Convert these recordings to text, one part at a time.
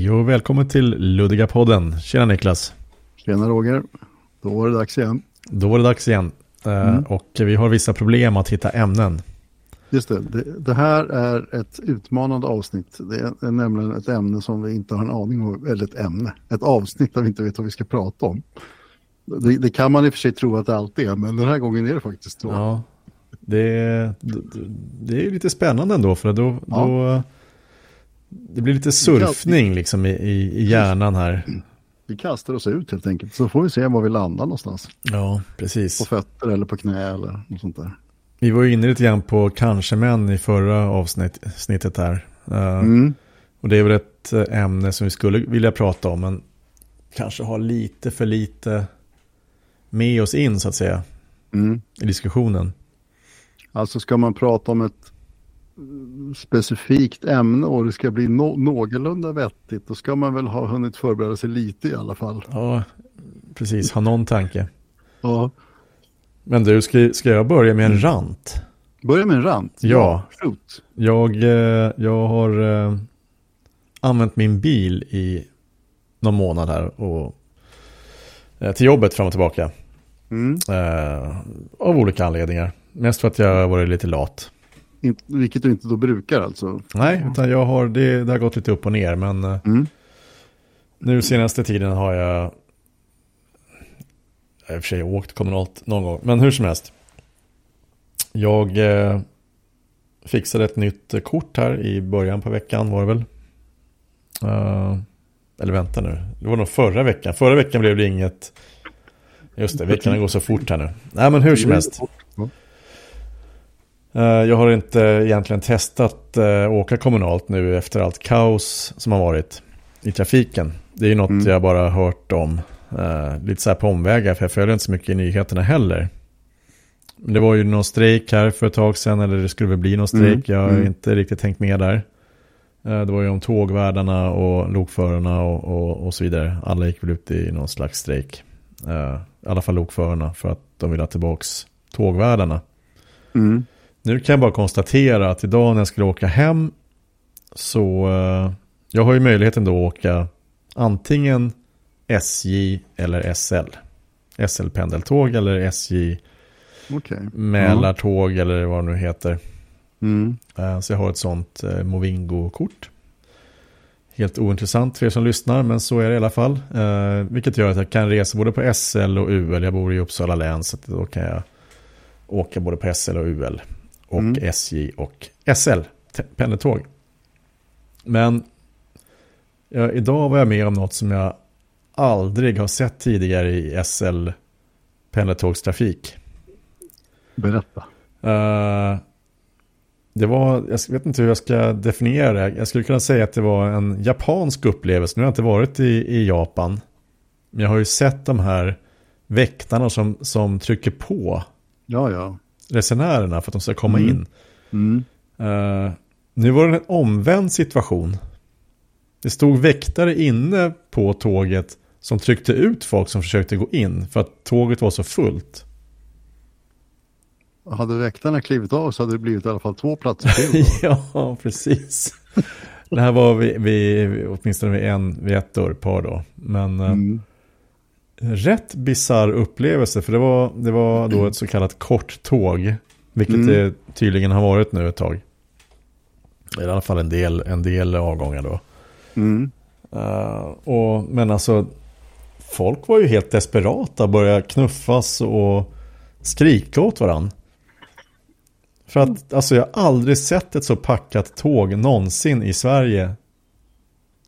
Hej och välkommen till Luddiga podden. Tjena Niklas. Tjena Roger. Då var det dags igen. Då var det dags igen. Eh, mm. Och vi har vissa problem att hitta ämnen. Just det. det. det. här är ett utmanande avsnitt. Det är nämligen ett ämne som vi inte har en aning om, eller ett ämne. Ett avsnitt där vi inte vet vad vi ska prata om. Det, det kan man i och för sig tro att det alltid är, men den här gången är det faktiskt så. Ja, det, det är lite spännande ändå, för då, ja. då det blir lite surfning liksom i, i hjärnan här. Vi kastar oss ut helt enkelt, så får vi se var vi landar någonstans. Ja, precis. På fötter eller på knä eller något sånt där. Vi var inne lite grann på kanske män i förra avsnittet här. Eh, mm. Och det är väl ett eh, ämne som vi skulle vilja prata om, men kanske har lite för lite med oss in så att säga mm. i diskussionen. Alltså ska man prata om ett specifikt ämne och det ska bli no någorlunda vettigt, då ska man väl ha hunnit förbereda sig lite i alla fall. Ja, precis. Ha någon tanke. Ja. Men du, ska, ska jag börja med en mm. rant? Börja med en rant? Ja. ja jag, eh, jag har äh, använt min bil i någon månad här och äh, till jobbet fram och tillbaka. Mm. Av olika anledningar. Mest för att jag har varit lite lat. Vilket du inte då brukar alltså? Nej, utan jag har, det, det har gått lite upp och ner. Men eh, mm. nu senaste tiden har jag, jag har i och för sig åkt kommunalt någon gång. Men hur som helst. Jag eh, fixade ett nytt kort här i början på veckan var det väl. Uh, eller vänta nu, det var nog förra veckan. Förra veckan blev det inget... Just det, veckan går så fort här nu. Nej men hur som helst. Eh, jag har inte egentligen testat uh, åka kommunalt nu efter allt kaos som har varit i trafiken. Det är ju något mm. jag bara hört om. Uh, lite så här på omvägar för jag följer inte så mycket i nyheterna heller. Det var ju någon strejk här för ett tag sedan eller det skulle väl bli någon strejk. Mm. Jag har mm. inte riktigt tänkt med där. Det var ju om tågvärdarna och lokförarna och, och, och, så vidare. Alla gick väl ut i någon slags strejk. I alla fall lokförarna för att de vill ha tillbaka tågvärdarna. Mm. Nu kan jag bara konstatera att idag när jag skulle åka hem så uh, jag har ju möjligheten då att åka antingen SJ eller SL. SL-pendeltåg eller SJ okay. Mälartåg mm. eller vad det nu heter. Mm. Uh, så jag har ett sånt uh, Movingo-kort. Helt ointressant för er som lyssnar, men så är det i alla fall. Vilket gör att jag kan resa både på SL och UL. Jag bor i Uppsala län, så då kan jag åka både på SL och UL och mm. SJ och SL, pendeltåg. Men ja, idag var jag med om något som jag aldrig har sett tidigare i SL pendeltågstrafik. Berätta. Uh, det var, jag vet inte hur jag ska definiera det. Jag skulle kunna säga att det var en japansk upplevelse. Nu har jag inte varit i, i Japan. Men jag har ju sett de här väktarna som, som trycker på. Ja, ja resenärerna för att de ska komma mm. in. Mm. Uh, nu var det en omvänd situation. Det stod väktare inne på tåget som tryckte ut folk som försökte gå in för att tåget var så fullt. Hade väktarna klivit av så hade det blivit i alla fall två platser till. ja, precis. Det här var vi, vi åtminstone vid, en, vid ett dörrpar då. Men eh, mm rätt bizarr upplevelse. För det var, det var då ett så kallat korttåg. Vilket mm. det tydligen har varit nu ett tag. I alla fall en del, en del avgångar då. Mm. Uh, och, men alltså, folk var ju helt desperata. Började knuffas och skrika åt varandra. För att alltså, jag har aldrig sett ett så packat tåg någonsin i Sverige.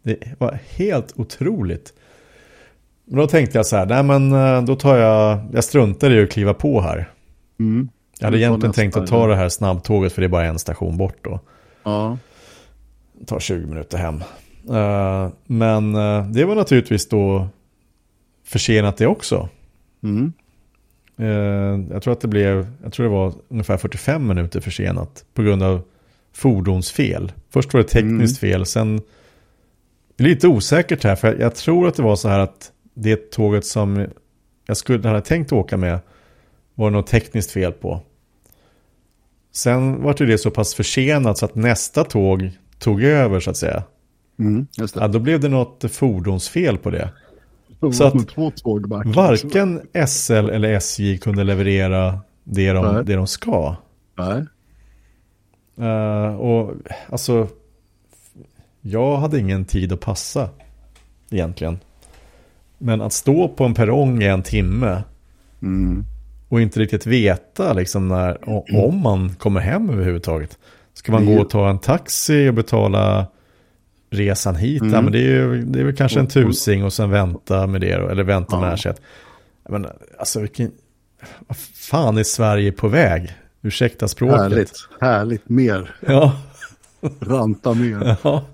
Det var helt otroligt. Men då tänkte jag så här, nej men eh, då tar jag, jag struntar i att kliva på här. Mm. Jag hade egentligen tänkt att ta det här snabbtåget för det är bara en station bort då. Ja. Det tar 20 minuter hem. Uh, men uh, det var naturligtvis då försenat det också. Mm. Jag tror att det blev, jag tror det var ungefär 45 minuter försenat på grund av fordonsfel. Först var det tekniskt mm. fel, sen det är lite osäkert här för jag tror att det var så här att det tåget som jag skulle hade tänkt åka med var det något tekniskt fel på. Sen var det så pass försenat så att nästa tåg tog över så att säga. Mm. Ja, då blev det något fordonsfel på det. Det så att. Varken SL eller SJ kunde leverera det de, Nej. det de ska. Nej. Eh, och alltså, jag hade ingen tid att passa egentligen. Men att stå på en perrong i en timme Mm. och inte riktigt veta liksom när, om man kommer hem överhuvudtaget. Ska man gå och ta en taxi och betala resan hit? Mm. Ja, men det är ju det är väl kanske en tusing och sen vänta med det eller vänta med Ja. ersätt. Men alltså vilken, vad fan är Sverige på väg? Ursäkta språket. Härligt, härligt. Mer. Ja, Ranta mer. ja.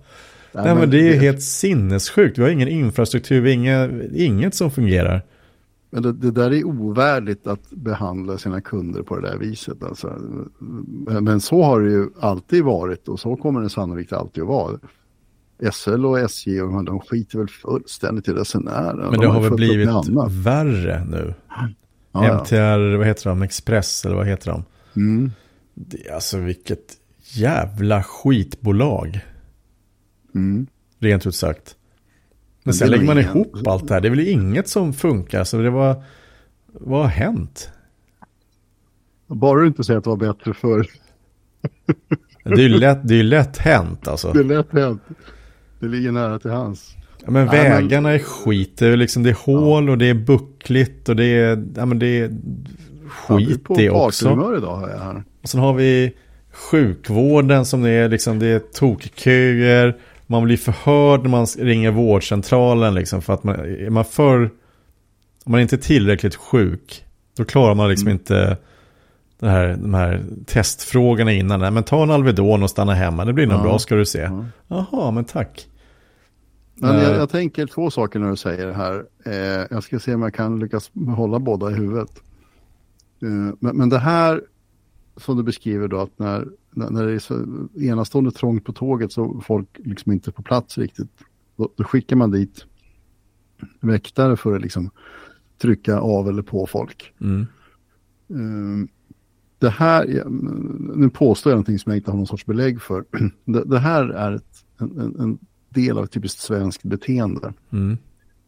Nej men det är ju helt sinnessjukt. Vi har ingen infrastruktur, vi har inga, inget som fungerar. Men det, det där är ovärdigt att behandla sina kunder på det där viset. Alltså. Men, så har det ju alltid varit och så kommer det sannolikt alltid att vara. SL och SJ och de skiter väl fullständigt i resenärerna. Men De det har ju väl blivit värre nu. Ja. MTR, vad heter de? Express eller vad heter de? Mm. Det, alltså vilket jävla skitbolag. Mm. Rent ut sagt. Men Men sen det lägger man ihop allt det här. Det är väl inget som funkar. Så det var, vad har hänt? Bara du inte säger att det var bättre förr. Det är ju lätt, det är lätt hänt alltså. Det är lätt hänt. Det ligger nära till hans. Ja, men Nej, men- vägarna är skit. Det är, liksom, det är hål och det är buckligt och det är, ja, men det är skit på det också. idag har jag här. Och sen har vi sjukvården som det är, liksom, det är tokköer. Man blir förhörd när man ringer vårdcentralen liksom, för att man är man för, om man inte är tillräckligt sjuk, då klarar man liksom inte det här, de här testfrågorna innan. Nej, men ta en Alvedon och stanna hemma, det blir nog Ja. bra ska du se. Ja. Jaha, men tack. Men jag, Eh. jag tänker två saker när du säger det här. Eh, jag ska se om jag kan lyckas hålla båda i huvudet. Eh, men, men det här som du beskriver då att när, när det är så enastående trångt på tåget så folk liksom inte är på plats riktigt. Då, då skickar man dit väktare för att liksom trycka av eller på folk. Mm. Eh, det här, nu påstår jag någonting som jag inte har någon sorts belägg för. Det, det här är ett, en, en, en del av ett typiskt svenskt beteende. Mm.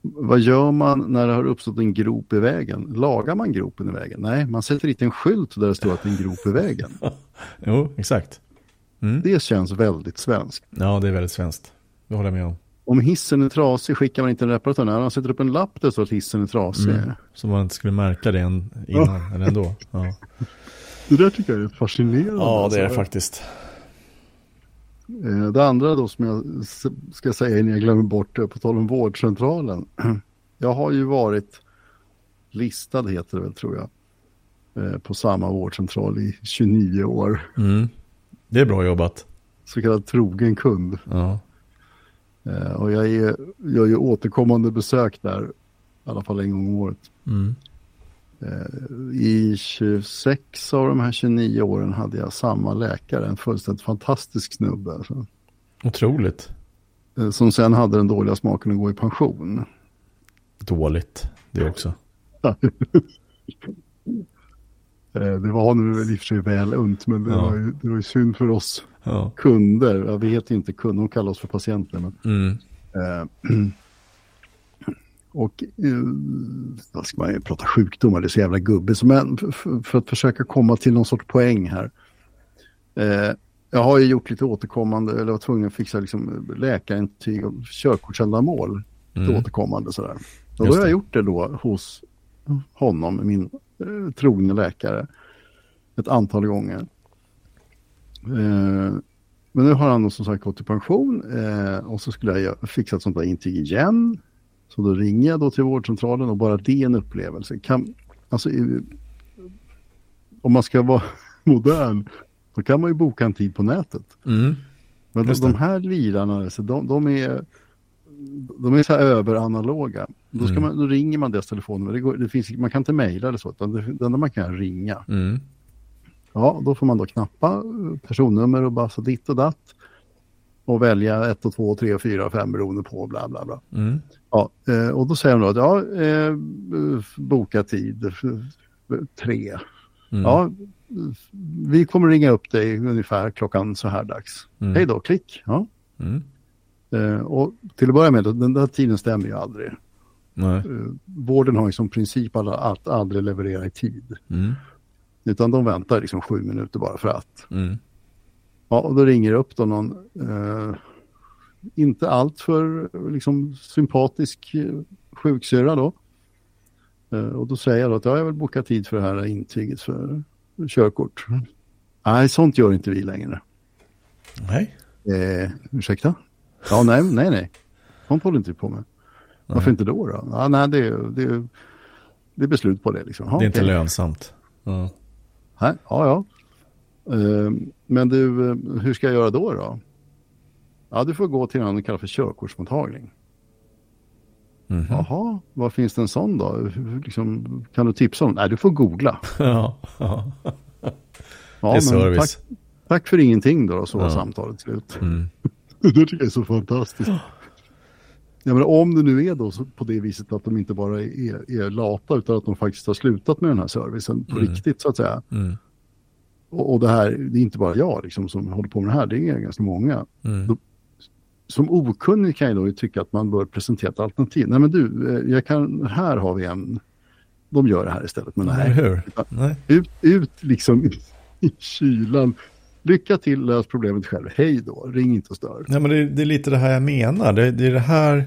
Vad gör man när det har uppstått en grop i vägen? Lagar man gropen i vägen? Nej, man sätter dit en skylt där det står att det är en grop i vägen. Jo, exakt. Mm. Det känns väldigt svenskt. Ja, det är väldigt svenskt. Det håller jag med om. Om hissen är trasig skickar man inte en reparatör. Nej, man sätter upp en lapp där står att hissen är trasig. Mm. Så man inte skulle märka det innan, eller ändå. Ja, Det där tycker jag är fascinerande. ja det är det alltså. faktiskt. Eh, Det andra då som jag ska säga innan jag glömmer bort det, på tal om vårdcentralen. Jag har ju varit listad, heter det väl tror jag, eh, på samma vårdcentral i 29 år. Mm. Det är bra jobbat. Så kallad trogen kund. Ja. Eh, Och jag är, gör ju återkommande besök där, i alla fall en gång om året. Mm. Eh, I 26 av de här 29 åren hade jag samma läkare, en fullständigt fantastisk snubbe. Otroligt Eh, Som sen hade den dåliga smaken att gå i pension. dåligt det också. Eh, Det var honom väl i och för sig väl unt, men det, Ja. var ju, det var ju synd för oss Ja. kunder. Ja, vi heter inte kunder, de kallar oss för patienter. Men, Mm. eh, och eh, vad ska man ju prata sjukdomar, det är så jävla gubbigt. Men för, att försöka komma till någon sorts poäng här. Eh, jag har ju gjort lite återkommande, eller var tvungen att fixa liksom läkarintyg och körkortsändamål. Mm. återkommande sådär. Och då har jag gjort det då hos honom, min eh, trogne läkare, ett antal gånger. Eh, men nu har han som sagt gått i pension eh, och så skulle jag fixa ett sånt där intyg igen. Så då ringer jag då till vårdcentralen och bara det är en upplevelse. Kan, alltså, i- om man ska vara modern, då kan man ju boka en tid på nätet. Mm. Men de, de här lirarna, alltså, de, de är de är så här överanaloga. Då, ska Mm. man, då ringer man deras telefonnummer. Det går, det finns, man kan inte mejla eller så, utan det, det enda man kan ringa. Mm. Ja, då får man då knappa eh, personnummer och bara så ditt och datt. Och välja 1 och 2, 3 och 4 och 5 beroende på bla bla bla. Mm. Ja, eh, och då säger de då att ja, eh, boka tid, f- f- tre. Mm. Ja, vi kommer ringa upp dig ungefär klockan så här dags. Mm. Hej då, klick. Ja. Mm. Eh, och till att börja med, den där tiden stämmer ju aldrig. Nej. Eh, vården har ju som princip att aldrig leverera i tid. Mm. Utan de väntar liksom sju minuter bara för att. Mm. Ja, och då ringer det upp då någon, eh, inte allt för liksom, sympatisk eh, sjuksyrra då. Eh, och då säger jag då att ja, jag vill boka tid för det här intyget för körkort. Nej, sånt gör inte vi längre. Nej. Eh, ursäkta? Ja, nej, nej, nej. Sånt håller inte vi på med. Varför inte då? då? Ja, nej, det, är- det, det är beslut på det. Liksom. Ja, Det är inte okej. lönsamt. Nej, ja, ja. Eh, men du, eh, hur ska jag göra då då? Ja, du får gå till de kallar för körkortsmottagning. Mhm. Jaha, var finns det en sån då? Hur- Liksom, kan du tipsa om? Nej, du får googla. ja. ja. Ja, det är service. Tack, tack för ingenting då, så var Ja. samtalet slut. Mm. det tycker jag är så fantastiskt. Ja, men om det nu är då på det viset att de inte bara är, är lata utan att de faktiskt har slutat med den här servicen på Mm. riktigt så att säga. Mm. Och, och det här, det är inte bara jag liksom, som håller på med det här, det är ganska många. Mm. Då- Som okunnig kan jag då tycka att man bör presentera ett alternativ. Nej men du, eh, jag kan, här har vi en, de gör det här istället. Men nej, hur? Nej. ut, ut liksom i, i kylan. Lycka till, lös problemet själv. Hej då, ring inte och stör. Nej, men det, det är lite det här jag menar. Det, det är det här.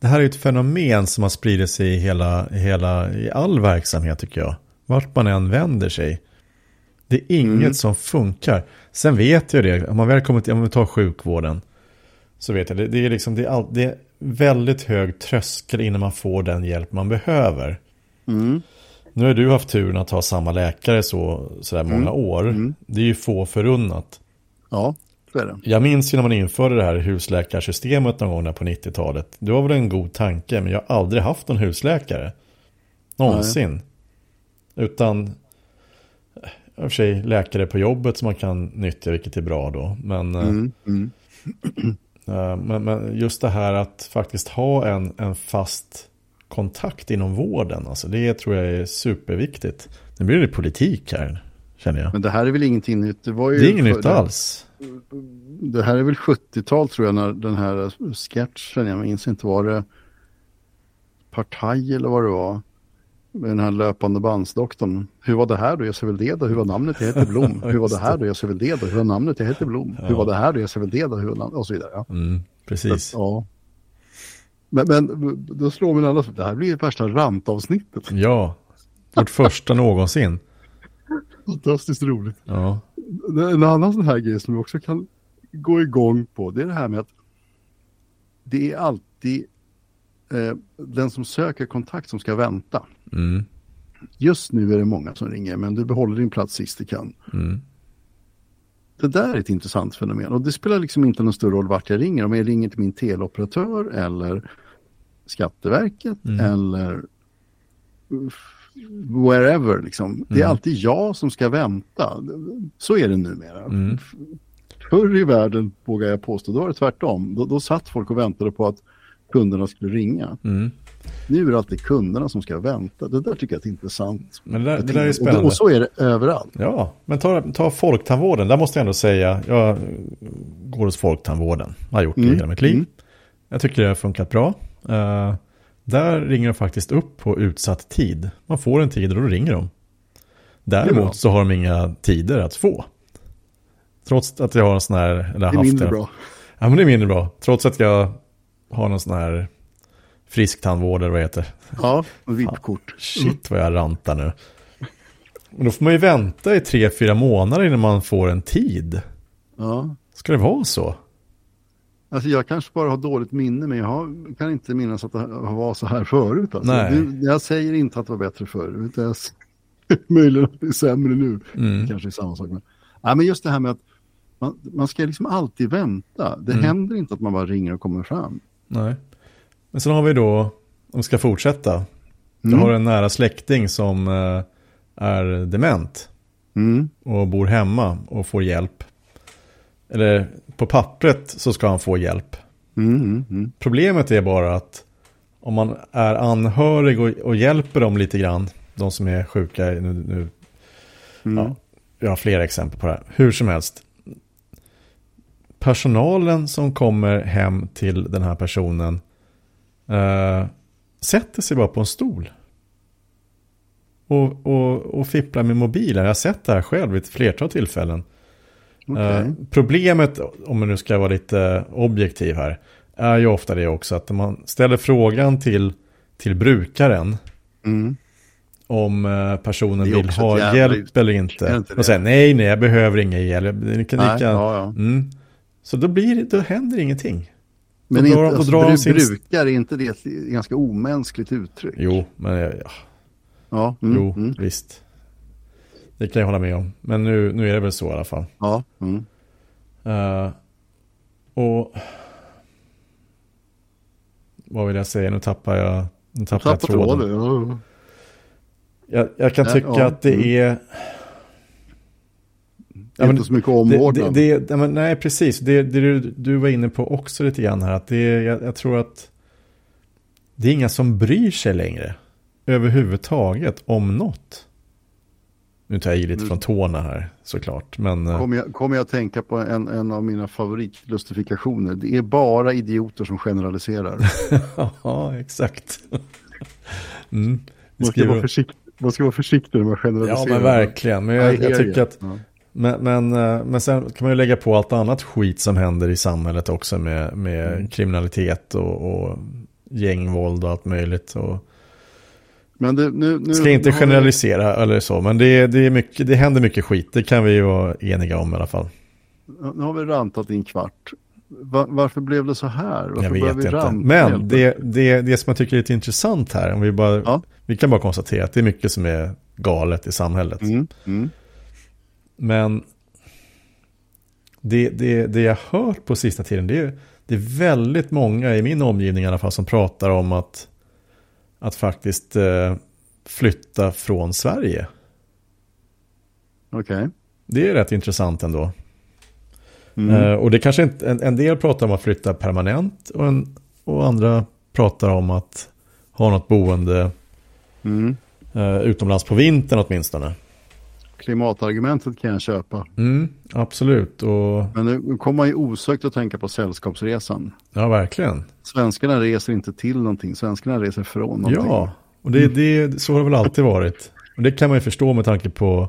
Det här är ett fenomen som har spridit sig i hela, i hela, i all verksamhet tycker jag. Vart man än vänder sig. Det är inget Mm. som funkar. Sen vet jag det, om man väl kommer till, om vi tar sjukvården. Så vet jag, det, det är liksom, det är, all, det är väldigt hög tröskel innan man får den hjälp man behöver. Mm. Nu har du haft turen att ha samma läkare så, sådär många år. Mm. Det är ju få förunnat. Ja, så är det. Jag minns ju när man införde det här husläkarsystemet någon gång där på 90-talet. Det var väl en god tanke, men jag har aldrig haft någon husläkare. Någonsin. Utan, eh, i och för sig läkare på jobbet som man kan nyttja, vilket är bra då. Men, eh, Mm. Mm. eh, men, men just det här att faktiskt ha en, en fast kontakt inom vården, alltså det tror jag är superviktigt. Nu blir det politik här, känner jag. Men det här är väl ingenting nytt. Det, var ju Det är inget för- nytt alls. Det här är väl 70-tal tror jag när den här sketchen, jag minns inte var det Partaj eller vad det var. Med den här löpande bandsdoktorn. Hur var det här då? Jag ser väl det då. Hur var namnet? Jag heter Blom. Hur var det här då? Jag ser väl det då. Hur var namnet? Jag heter Blom. Hur var det här då? Jag ser väl det då. Hur var namnet? Och så vidare. Ja. Mm, precis. ja. Men, men då slår mig alla det här blir ju värsta rantavsnittet. Ja, vårt första någonsin. Fantastiskt roligt. Ja. En annan sån här grej som vi också kan gå igång på det är det här med att det är alltid eh, den som söker kontakt som ska vänta. Mm, Just nu är det många som ringer men du behåller din plats sist du kan. mm, Det där är ett intressant fenomen och det spelar liksom inte någon större roll vart jag ringer. Om jag ringer till min teleoperatör eller Skatteverket Mm. eller wherever liksom. Det är Mm. alltid jag som ska vänta. Så är det numera. Mm. Förr i världen vågar jag påstå, då var det tvärtom. Då, då satt folk och väntade på att kunderna skulle ringa. mm. Nu är det alltid kunderna som ska vänta. Det där tycker jag är ett intressant. Men det där, det där är och, spännande. och så är det överallt. Ja, men ta, ta folktandvården. Där måste jag ändå säga, jag går hos folktandvården. Har gjort det Mm, hela mitt liv. mm. Jag tycker det har funkat bra. Eh, där ringer de faktiskt upp på utsatt tid. Man får en tid och då ringer de. Däremot så har de inga tider att få. Trots att jag har en sån här... Eller Det är haft mindre en- bra. Ja, men det är mindre bra. Trots att jag har någon sån här frisk tandvård eller vad det heter. Ja, och VIP-kort. Shit vad jag rantar nu. Men då får man ju vänta i tre, fyra månader innan man får en tid. Ja. Ska det vara så? Alltså jag kanske bara har dåligt minne men jag har, kan inte minnas att det var så här förut. Alltså. Nej. Det, jag säger inte att det var bättre förr. utan jag s- Möjligen att det är sämre nu. Mm. Kanske är samma sak. Men, ja, men just det här med att man, man ska liksom alltid vänta. Det Mm. händer inte att man bara ringer och kommer fram. Nej. Men sen har vi då, om vi ska fortsätta. Jag Mm. har en nära släkting som eh, är dement. Mm. Och bor hemma och får hjälp. Eller på pappret så ska han få hjälp. Mm, mm, mm. Problemet är bara att om man är anhörig och, och hjälper dem lite grann. De som är sjuka nu, nu Mm. Ja, jag har flera exempel på det här. Hur som helst. Personalen som kommer hem till den här personen eh, sätter sig bara på en stol. Och, och, och fipplar med mobilen. Jag har sett det här själv vid ett flertal tillfällen. Okej. Eh, problemet, om man nu ska vara lite objektiv här, är ju ofta det också att man ställer frågan till, till brukaren Mm. om eh, personen vill ha hjälp uttryck, eller inte. Och säger nej, nej, jag behöver ingen hjälp. Ni kan, Nej, ni kan, ja, ja. Mm. Så då, blir, då händer ingenting. Men Då inte, drar- alltså, drar bru- sin- brukar, inte det ett ganska omänskligt uttryck? Jo, men ja, Ja, mm, jo, mm, visst. Det kan jag hålla med om. Men nu, nu är det väl så i alla fall. ja, mm. Eh, och vad vill jag säga? Nu tappar jag, nu tappar jag tråden. tråden. Ja. Jag, jag kan Ja, tycka ja, att det mm. är... Ja, men inte så mycket det, omvårdnad. det, det, ja, men nej, precis. Det, det du, du var inne på också lite grann här. Att det, jag, jag tror att det är inga som bryr sig längre. Överhuvudtaget om något. Nu tar jag i lite Mm. från tårna här såklart. Men eh, Kommer jag, kommer jag tänka på en, en av mina favoritlustifikationer. Det är bara idioter som generaliserar. ja, exakt. mm. Man ska, vara försiktig, man ska vara försiktig när man Ja, generaliserar. men verkligen. Men jag, jag tycker att Ja. Men, men, eh, men sen kan man ju lägga på allt annat skit som händer i samhället också med, med Mm. kriminalitet och, och gängvåld och allt möjligt. Och Men det, nu, nu, ska inte har vi- generalisera eller så, men det, det, är mycket, det händer mycket skit. Det kan vi ju vara eniga om i alla fall. Nu har vi rantat i en kvart. Va, varför blev det så här? Varför Jag vet vi inte. Men det, det, det som jag tycker är lite intressant här, om vi, bara, Ja. vi kan bara konstatera att det är mycket som är galet i samhället. Mm, mm. Men det, det, det jag hört på sista tiden, det är, det är väldigt många i min omgivning i alla fall som pratar om att, att faktiskt eh, flytta från Sverige. Okej. Det är rätt intressant ändå. Mm. Eh, och det kanske inte, en, en del pratar om att flytta permanent och, en, och andra pratar om att ha något boende Mm. eh, utomlands på vintern åtminstone. Klimatargumentet kan jag köpa. Mm, absolut, och Men nu kommer man ju osökt att tänka på sällskapsresan. ja, verkligen. Svenskarna reser inte till någonting, svenskarna reser från någonting. Ja, och det, det, så har det väl alltid varit. Och det kan man ju förstå med tanke på,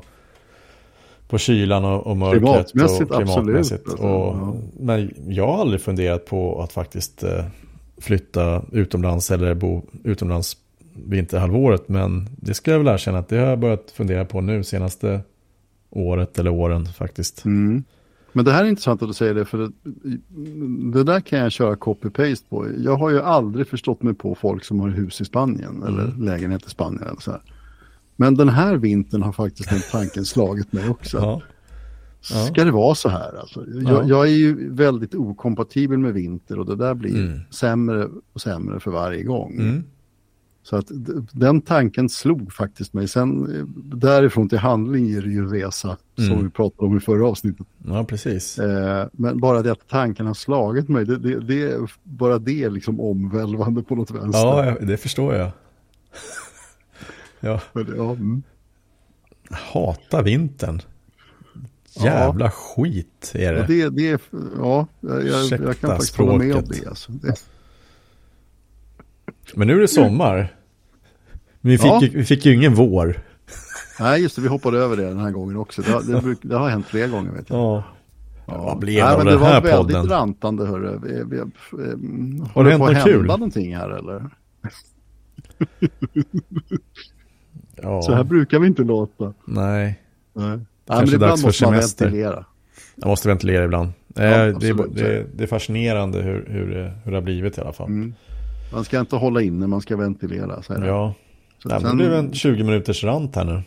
på kylan och, och mörkret. Klimatmässigt, och klimatmässigt. absolut. Och, Ja. Men jag har aldrig funderat på att faktiskt eh, flytta utomlands eller bo utomlands vinterhalvåret. Men det ska jag väl erkänna att det har jag börjat fundera på nu senaste året eller åren faktiskt. Mm. Men det här är intressant att du säger det, för det, det där kan jag köra copy-paste på. Jag har ju aldrig förstått mig på folk som har hus i Spanien eller Mm. lägenhet i Spanien. Eller så här. Men den här vintern har faktiskt den tanken slagit mig också. Ja, ja. Ska det vara så här? Alltså? Jag, Ja. jag är ju väldigt okompatibel med vinter och det där blir Mm. sämre och sämre för varje gång. Mm. Så att den tanken slog faktiskt mig. Sen eh, därifrån till handling ger det ju resa, Mm. som vi pratade om i förra avsnittet. ja precis. Eh, men bara det att tanken har slagit mig, det, det, det är bara det är liksom omvälvande på något vänster. Ja, det förstår jag. Jag Men, ja, mm. hatar vintern. Ja. Jävla skit är Ja, det. det, det är, ja, jag, jag, jag kan faktiskt hålla med om språket. det. Alltså. det Men nu är det sommar. Men vi fick, Ja. ju, vi fick ju ingen vår. nej, just det, vi hoppade över det den här gången också. Det, har- det, bruk, det har hänt flera gånger. Vet jag. Ja. Ja. Vad blev Nej, det av men den här Det var väldigt podden? rantande, hörru. Vi, vi, um, Har håller det hänt något kul? någonting här eller? ja. Så här brukar vi inte låta. Nej, Nej. Nej, Kanske men ibland dags för måste man semester. ventilera. jag måste ventilera ibland. Ja, Eh, det, det, det är fascinerande hur, hur, det, hur det har blivit i alla fall. Mm. Man ska inte hålla inne, man ska ventilera. Så är det. Ja, Så Nej, sen- det blev en 20 minuters rant här nu.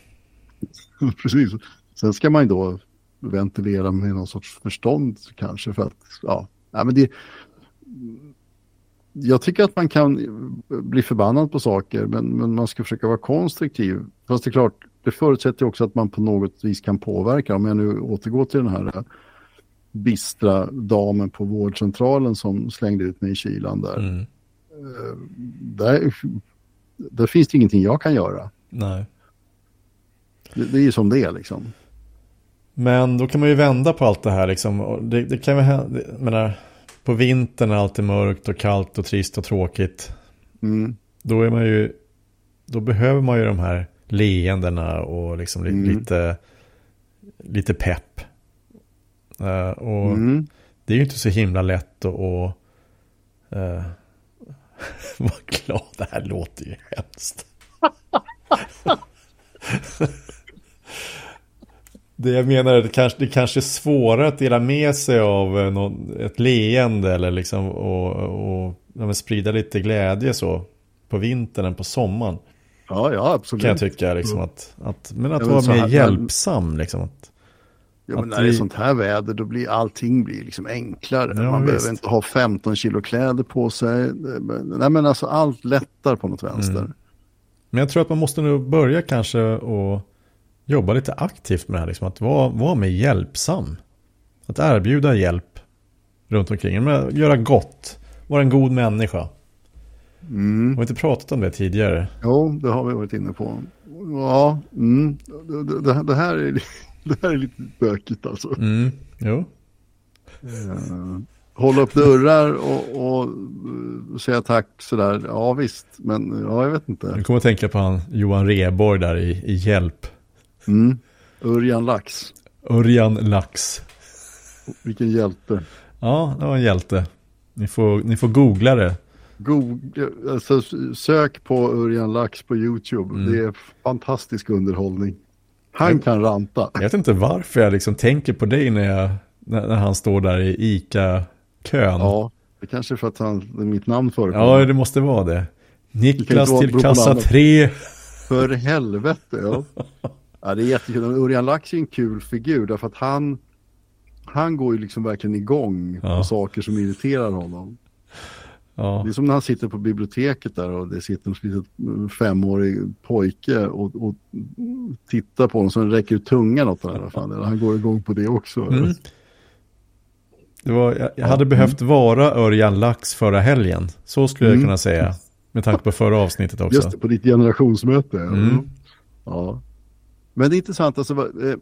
Precis. Sen ska man ju då ventilera med någon sorts förstånd kanske för att, ja, ja men det, jag tycker att man kan bli förbannad på saker men, men man ska försöka vara konstruktiv. Fast det är klart, det förutsätter också att man på något vis kan påverka. Om jag nu återgår till den här eh, bistra damen på vårdcentralen som slängde ut mig i kylan där. Mm. Där, där finns det ingenting jag kan göra. Nej. Det, det är ju som det är liksom. Men då kan man ju vända på allt det här liksom. Det, det kan ju hända, menar, på vintern när allt är mörkt och kallt och trist och tråkigt. Mm. Då är man ju, då behöver man ju de här leendena och liksom mm. lite, lite pepp. Uh, och mm. det är ju inte så himla lätt att, att uh, vara glad. Det här låter ju hemskt. Det jag menar är att det kanske, det kanske är svårare att dela med sig av eh, någon, ett leende eller liksom och, och, och sprida lite glädje så på vintern än på sommaren. Ja, ja, absolut. Kan jag tycka liksom att, att men att ja, vara mer hjälpsam liksom. Att, ja, men när det är sånt här väder då blir allting blir liksom enklare. Ja, Man visst. behöver inte ha 15 kilo kläder på sig. Nej men alltså allt lättar på något vänster. Mm. Men jag tror att man måste nog börja kanske och jobba lite aktivt med det här. Liksom, att vara, vara mer hjälpsam. Att erbjuda hjälp runt omkring. Men göra gott. Vara en god människa. Mm. Har vi inte pratat om det tidigare? Jo, det har vi varit inne på. Ja, mm. det, det, det, här är, det här är lite bökigt alltså. Mm. Jo. Uh, hålla upp dörrar och, och uh, säga tack sådär. Ja visst, men ja, jag vet inte. Du kommer att tänka på han Johan Reborg där i, i Hjälp. Mm. Örjan Lax. Örjan Lax. Vilken hjälte. Ja, det var en hjälte. Ni får, ni får googla det. Google, alltså, sök på Örjan Lax på YouTube. Mm. Det är fantastisk underhållning. Han jag, kan ranta. Jag vet inte varför jag liksom tänker på dig när, jag, när, när han står där i ICA-kön. Ja, det kanske är för att han, mitt namn förekommer. Ja, det måste vara det. Niklas till kassa 3. För helvete, ja. Ja, det är jättekul. Örjan Lax är en kul figur därför att han, han går ju liksom verkligen igång ja. på saker som irriterar honom. Ja. Det är som när han sitter på biblioteket där och det sitter en liten femårig pojke och, och tittar på honom så han räcker ut tungan åt honom. Han går igång på det också. Mm. Det var, jag, jag hade ja. behövt vara Örjan Lax förra helgen. Så skulle mm. jag kunna säga. Med tanke på förra avsnittet också. Just det, på ditt generationsmöte. Mm. Ja. Men det är intressant, alltså, eh,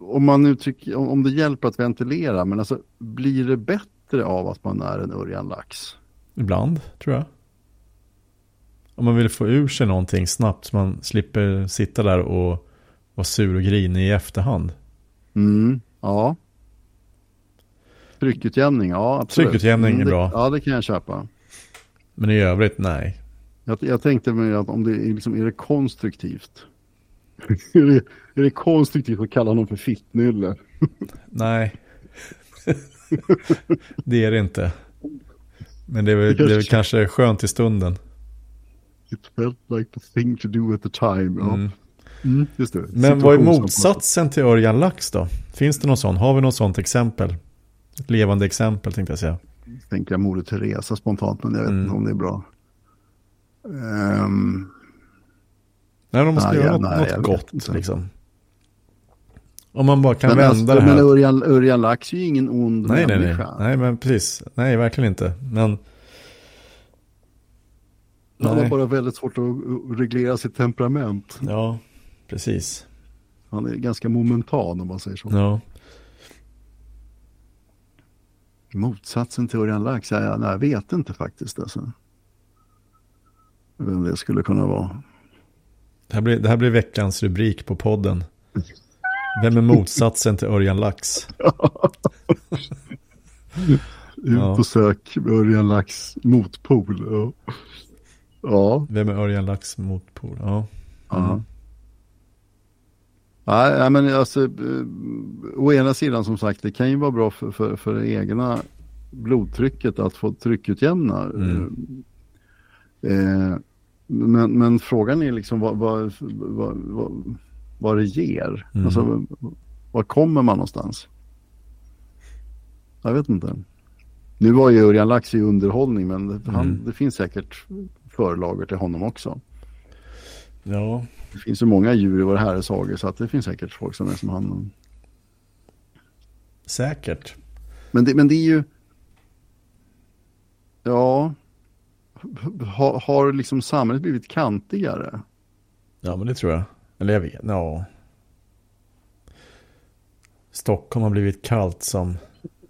om man nu tycker, om det hjälper att ventilera, men alltså blir det bättre av att man är en Örjan Lax? Ibland, tror jag. Om man vill få ur sig någonting snabbt så man slipper sitta där och vara sur och grinig i efterhand. Mm, ja. Tryckutjämning, ja absolut. Tryckutjämning är mm, bra. Ja, det kan jag köpa. Men i övrigt, nej. Jag, jag tänkte mig att om det är, liksom, är det konstruktivt är, det, är det konstruktivt att kalla honom för fittnylle? Nej. det är det inte. Men det är väl, det är väl kanske skönt i stunden. It felt like the thing to do at the time. Ja. Mm. Mm. Men vad är motsatsen till Örjan Lax då? Finns det någon sån? Har vi något sånt exempel? Ett levande exempel tänkte jag säga. Tänker jag Moder Teresa spontant, men jag vet mm. inte om det är bra. Um, Nej, man ska nej, göra något, nej, något gott liksom. Om man bara kan men vända alltså, det här. Men Örjan, Örjan Lax är ju ingen ond nej, människa. Nej, nej, men precis. Nej, verkligen inte. Men... Han har bara väldigt svårt att reglera sitt temperament. Ja, precis. Han är ganska momentan om man säger så. Ja. Motsatsen till Örjan Lax, jag, nej, jag vet inte faktiskt. Alltså. Vem det skulle kunna vara. Det här, blir, det här blir veckans rubrik på podden. Vem är motsatsen till Örjan Lax? Ut och sök Örjan Lax motpol. Ja. ja. Vem är Örjan Lax motpol? Ja. Mm. Nej, men alltså, eh, å ena sidan som sagt, det kan ju vara bra för, för, för det egna blodtrycket att få tryckutjämna. Mm. Eh, men, men frågan är liksom vad, vad, vad, vad, vad det ger. Mm. Alltså, var kommer man någonstans? Jag vet inte. Nu var ju Örjan Lax i underhållning men han, mm. det finns säkert förlager till honom också. Ja. Det finns ju många djur i våra herresagor så att det finns säkert folk som är som han. Säkert. Men det, men det är ju... Ja, har, har liksom samhället blivit kantigare? Ja, men det tror jag. Eller jag vet, ja. Stockholm har blivit kallt som,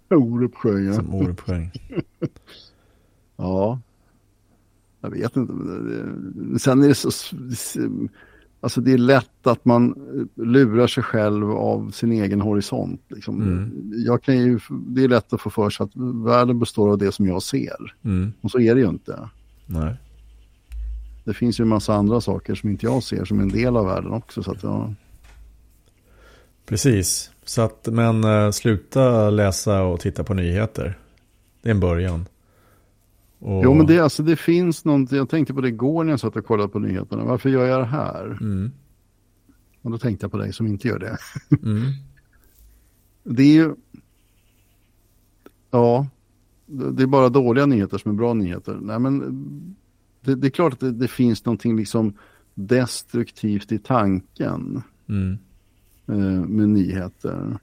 Orupsjö, ja. som Orupsjö. Ja. Jag vet inte. Sen är det så... Alltså det är lätt att man lurar sig själv av sin egen horisont. Liksom. Mm. Jag kan ju, det är lätt att få för sig att världen består av det som jag ser. Mm. Och så är det ju inte. Nej. Det finns ju en massa andra saker som inte jag ser som en del av världen också. Så att jag, Precis. Så att, men eh, sluta läsa och titta på nyheter. Det är en början. Och, Jo men det, alltså, det finns någonting, jag tänkte på det igår när jag satt och kollade på nyheterna. Varför gör jag det här? Mm. Och då tänkte jag på dig som inte gör det. Mm. Det är ju... Ja, det det är bara dåliga nyheter som är bra nyheter. Nej, men det, det är klart att det, det finns någonting liksom destruktivt i tanken Mm. eh, med nyheter.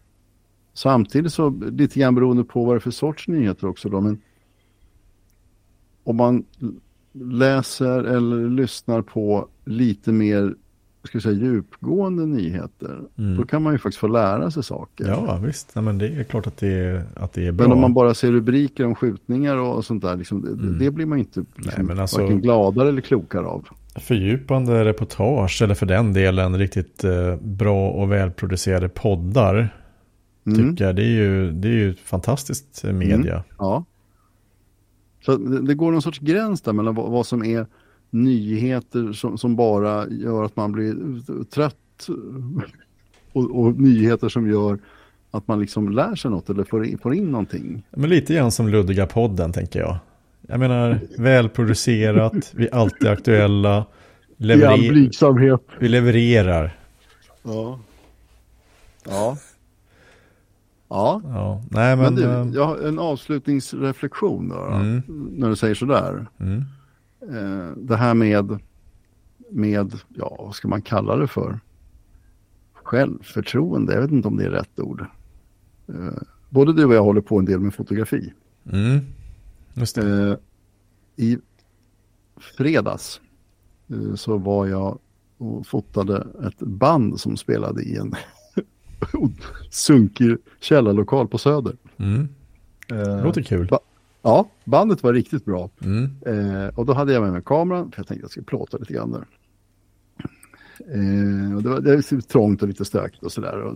Samtidigt så lite grann beroende på vad det är för sorts nyheter också då. Men om man läser eller lyssnar på lite mer ska säga, djupgående nyheter, Mm. då kan man ju faktiskt få lära sig saker. Ja, visst. Nej, men det är klart att det är, att det är bra. Men om man bara ser rubriker om skjutningar och sånt där, liksom, det, Mm. det blir man inte liksom, men alltså- varken gladare eller klokare av. Fördjupande reportage eller för den delen riktigt eh, bra och välproducerade poddar. Mm. Tycker jag. Det är ju, det är ju fantastiskt eh, media. Ja. Så det, det går någon sorts gräns där mellan vad, vad som är nyheter som, som bara gör att man blir trött och, och nyheter som gör att man liksom lär sig något eller får in, får in någonting. Men lite grann som Luddiga podden tänker jag. Jag menar välproducerat, vi är alltid aktuella. I all Leverer- blygsamhet. vi levererar. Ja. Ja. Ja. Ja, nej Men men... du, eh, jag har en avslutningsreflektion då, Mm. när du säger sådär. mm, det här med, med, ja vad ska man kalla det för? Självförtroende, jag vet inte om det är rätt ord. Eh, både du och jag håller på en del med fotografi. mm. Eh, I fredags eh, så var jag och fotade ett band som spelade i en sunkig källarlokal på Söder. Mm. Eh, Det låter kul. ba- Ja, bandet var riktigt bra. Mm. Eh, och då hade jag med mig kameran, för jag tänkte att jag skulle plåta lite grann där. Eh, och det, var, det var trångt och lite stökigt och sådär.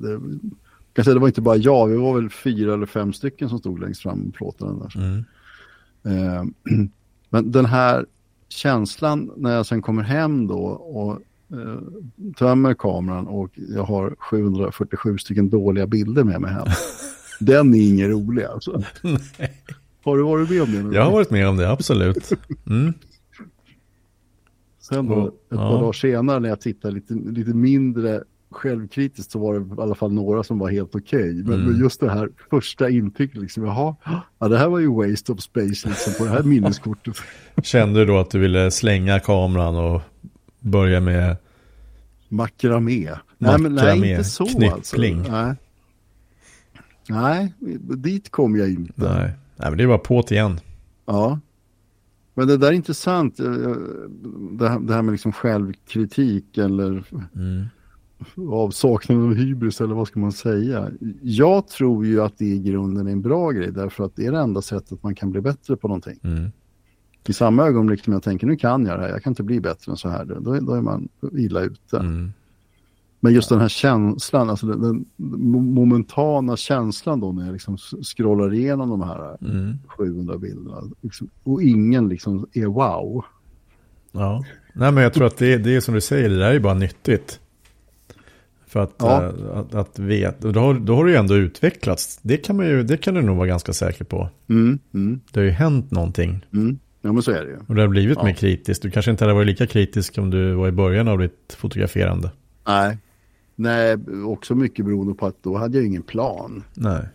Kanske det var inte bara jag, vi var väl fyra eller fem stycken som stod längst fram och plåtade den där. Mm. Eh, men den här känslan när jag sen kommer hem då och eh, tömmer kameran och jag har 747 stycken dåliga bilder med mig hem. den är ingen rolig alltså. Har du varit med om det? någon Jag har varit med om det, absolut. Mm. Sen då, ett ja. par dagar senare när jag tittade lite, lite mindre självkritiskt så var det i alla fall några som var helt okej. Men, Mm. men just det här första intrycket, liksom, jaha, ja, det här var ju waste of space liksom, på det här minneskortet. Kände du då att du ville slänga kameran och börja med Makramé. Nej, men nej, inte så knyppling. alltså. Nej. nej, dit kom jag inte. Nej, Nej men det var på igen. Ja. Men det där är intressant, eh, det här, det här med liksom självkritik eller Mm. avsaknaden av hybris eller vad ska man säga. Jag tror ju att det i grunden är en bra grej därför att det är det enda sättet man kan bli bättre på någonting. Mm. I samma ögonblick som jag tänker nu kan jag det här, jag kan inte bli bättre än så här, då, då är man illa ute. Mm. Men just den här känslan, alltså den, den momentana känslan då när jag liksom scrollar igenom de här Mm. 700 bilderna liksom, och ingen liksom är wow. Ja. Nej men jag tror att det, det är som du säger, det där är ju bara nyttigt. För att, Ja. eh, att, att veta, då har, då har det ju ändå utvecklats. Det kan, man ju, det kan du nog vara ganska säker på. Mm, mm, Det har ju hänt någonting. mm. Ja men så är det ju. Och det har blivit Ja. mer kritiskt. Du kanske inte hade varit lika kritisk om du var i början av ditt fotograferande. Nej. Nej, också mycket beroende på att då hade jag ingen plan. Nej.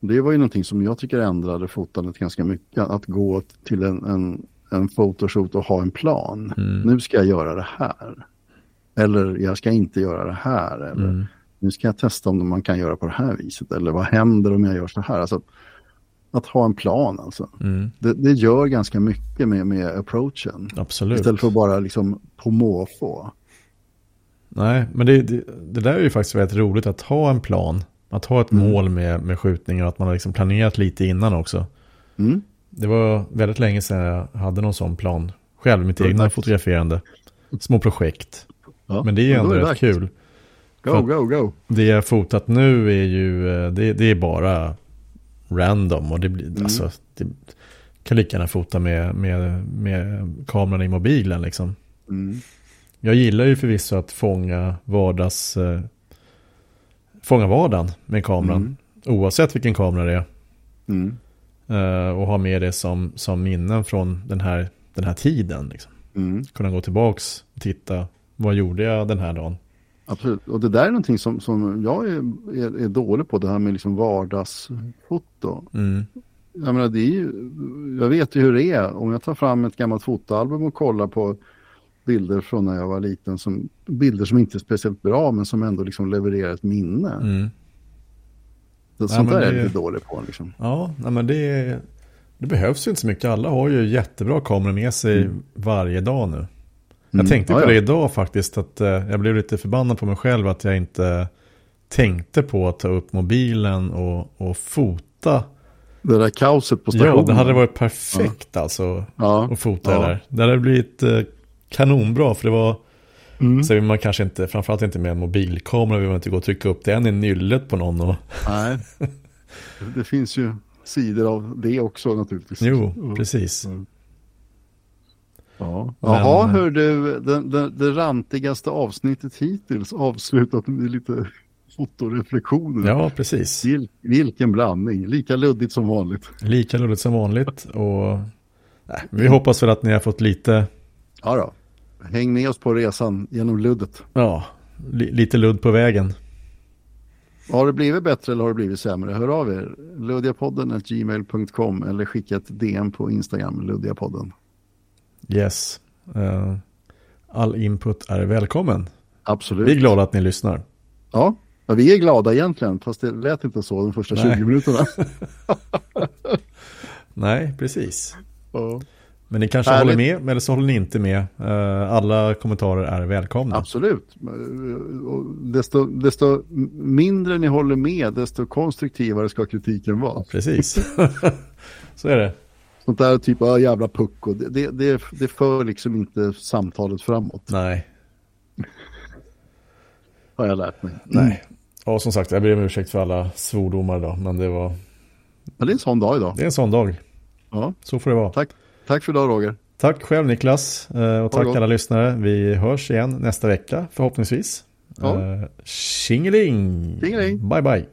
Det var ju någonting som jag tycker ändrade fotandet ganska mycket. Att gå till en, en, en photoshoot och ha en plan. Mm. Nu ska jag göra det här. Eller jag ska inte göra det här. Eller Mm. nu ska jag testa om man kan göra på det här viset. Eller vad händer om jag gör så här. Alltså, att ha en plan alltså. Mm. Det, det gör ganska mycket med, med approachen. Absolut. Istället för bara liksom på måfå. Nej, men det, det, det, där är ju faktiskt väldigt roligt att ha en plan. Att ha ett mm. mål med, med skjutningen och att man har liksom planerat lite innan också. Mm. Det var väldigt länge sedan jag hade någon sån plan själv, mitt egna fotograferande. Små projekt. Ja, men det är ju ändå är rätt kul. Go, go, go. Det jag fotat nu är ju, eh, det, det är bara random och det blir, mm. alltså, det kan lika gärna fota med, med, med kameran i mobilen liksom. Mm. Jag gillar ju förvisso att fånga vardags, eh, fånga vardagen med kameran. Mm. Oavsett vilken kamera det är. Mm. Uh, och ha med det som, som minnen från den här, den här tiden. Liksom. Mm. Kunna gå tillbaks och titta, vad gjorde jag den här dagen? Absolut, och det där är någonting som, som jag är, är, är dålig på, det här med liksom vardagsfoto. Mm. Jag, menar, det är ju, jag vet ju hur det är, om jag tar fram ett gammalt fotoalbum och kollar på bilder från när jag var liten, som, bilder som inte är speciellt bra men som ändå liksom levererar ett minne. Mm. Så, sånt där det, är jag lite dålig på. Liksom. Ja, nej, men det, det behövs ju inte så mycket. Alla har ju jättebra kameror med sig mm. varje dag nu. Jag mm. tänkte på ja, ja. det idag faktiskt, att eh, jag blev lite förbannad på mig själv att jag inte tänkte på att ta upp mobilen och, och fota. Det där kaoset på stationen. Ja, det hade varit perfekt ja. alltså ja. att fota det där. Det hade blivit eh, kanonbra, för det var, mm. så vill man kanske inte, framförallt inte med en mobilkamera, vill man inte gå och trycka upp den i nyllet på någon. Och... Nej, det finns ju sidor av det också naturligtvis. Jo, precis. Mm. Ja. Jaha, Men... hör du, det, det, det rantigaste avsnittet hittills avslutat med lite fotoreflektioner. Ja, precis. Vil, vilken blandning, lika luddigt som vanligt. Lika luddigt som vanligt och nej, vi hoppas väl att ni har fått lite... Ja då, häng med oss på resan genom luddet. Ja, li, lite ludd på vägen. Har det blivit bättre eller har det blivit sämre? Hör av er. Luddiapodden gmail.com eller skicka ett DM på Instagram, Luddiapodden. Yes. Uh, all input är välkommen. Absolut. Vi är glada att ni lyssnar. Ja, ja vi är glada egentligen, fast det lät inte så de första Nej. 20 minuterna. Nej, precis. Ja. Men ni kanske Härligt. håller med, eller så håller ni inte med. Uh, alla kommentarer är välkomna. Absolut. Desto, desto mindre ni håller med, desto konstruktivare ska kritiken vara. Precis. så är det. Sånt där typ av jävla pucko, det, det, det, det för liksom inte samtalet framåt. Nej. Har jag lärt mig. Nej. Och som sagt, jag ber om ursäkt för alla svordomar idag, men det var... Men det är en sån dag idag. Det är en sån dag. Ja. Så får det vara. Tack, tack för idag Roger. Tack själv Niklas eh, och tack alla lyssnare. Vi hörs igen nästa vecka förhoppningsvis. Ja. Tjingeling! Tjingeling! Bye bye!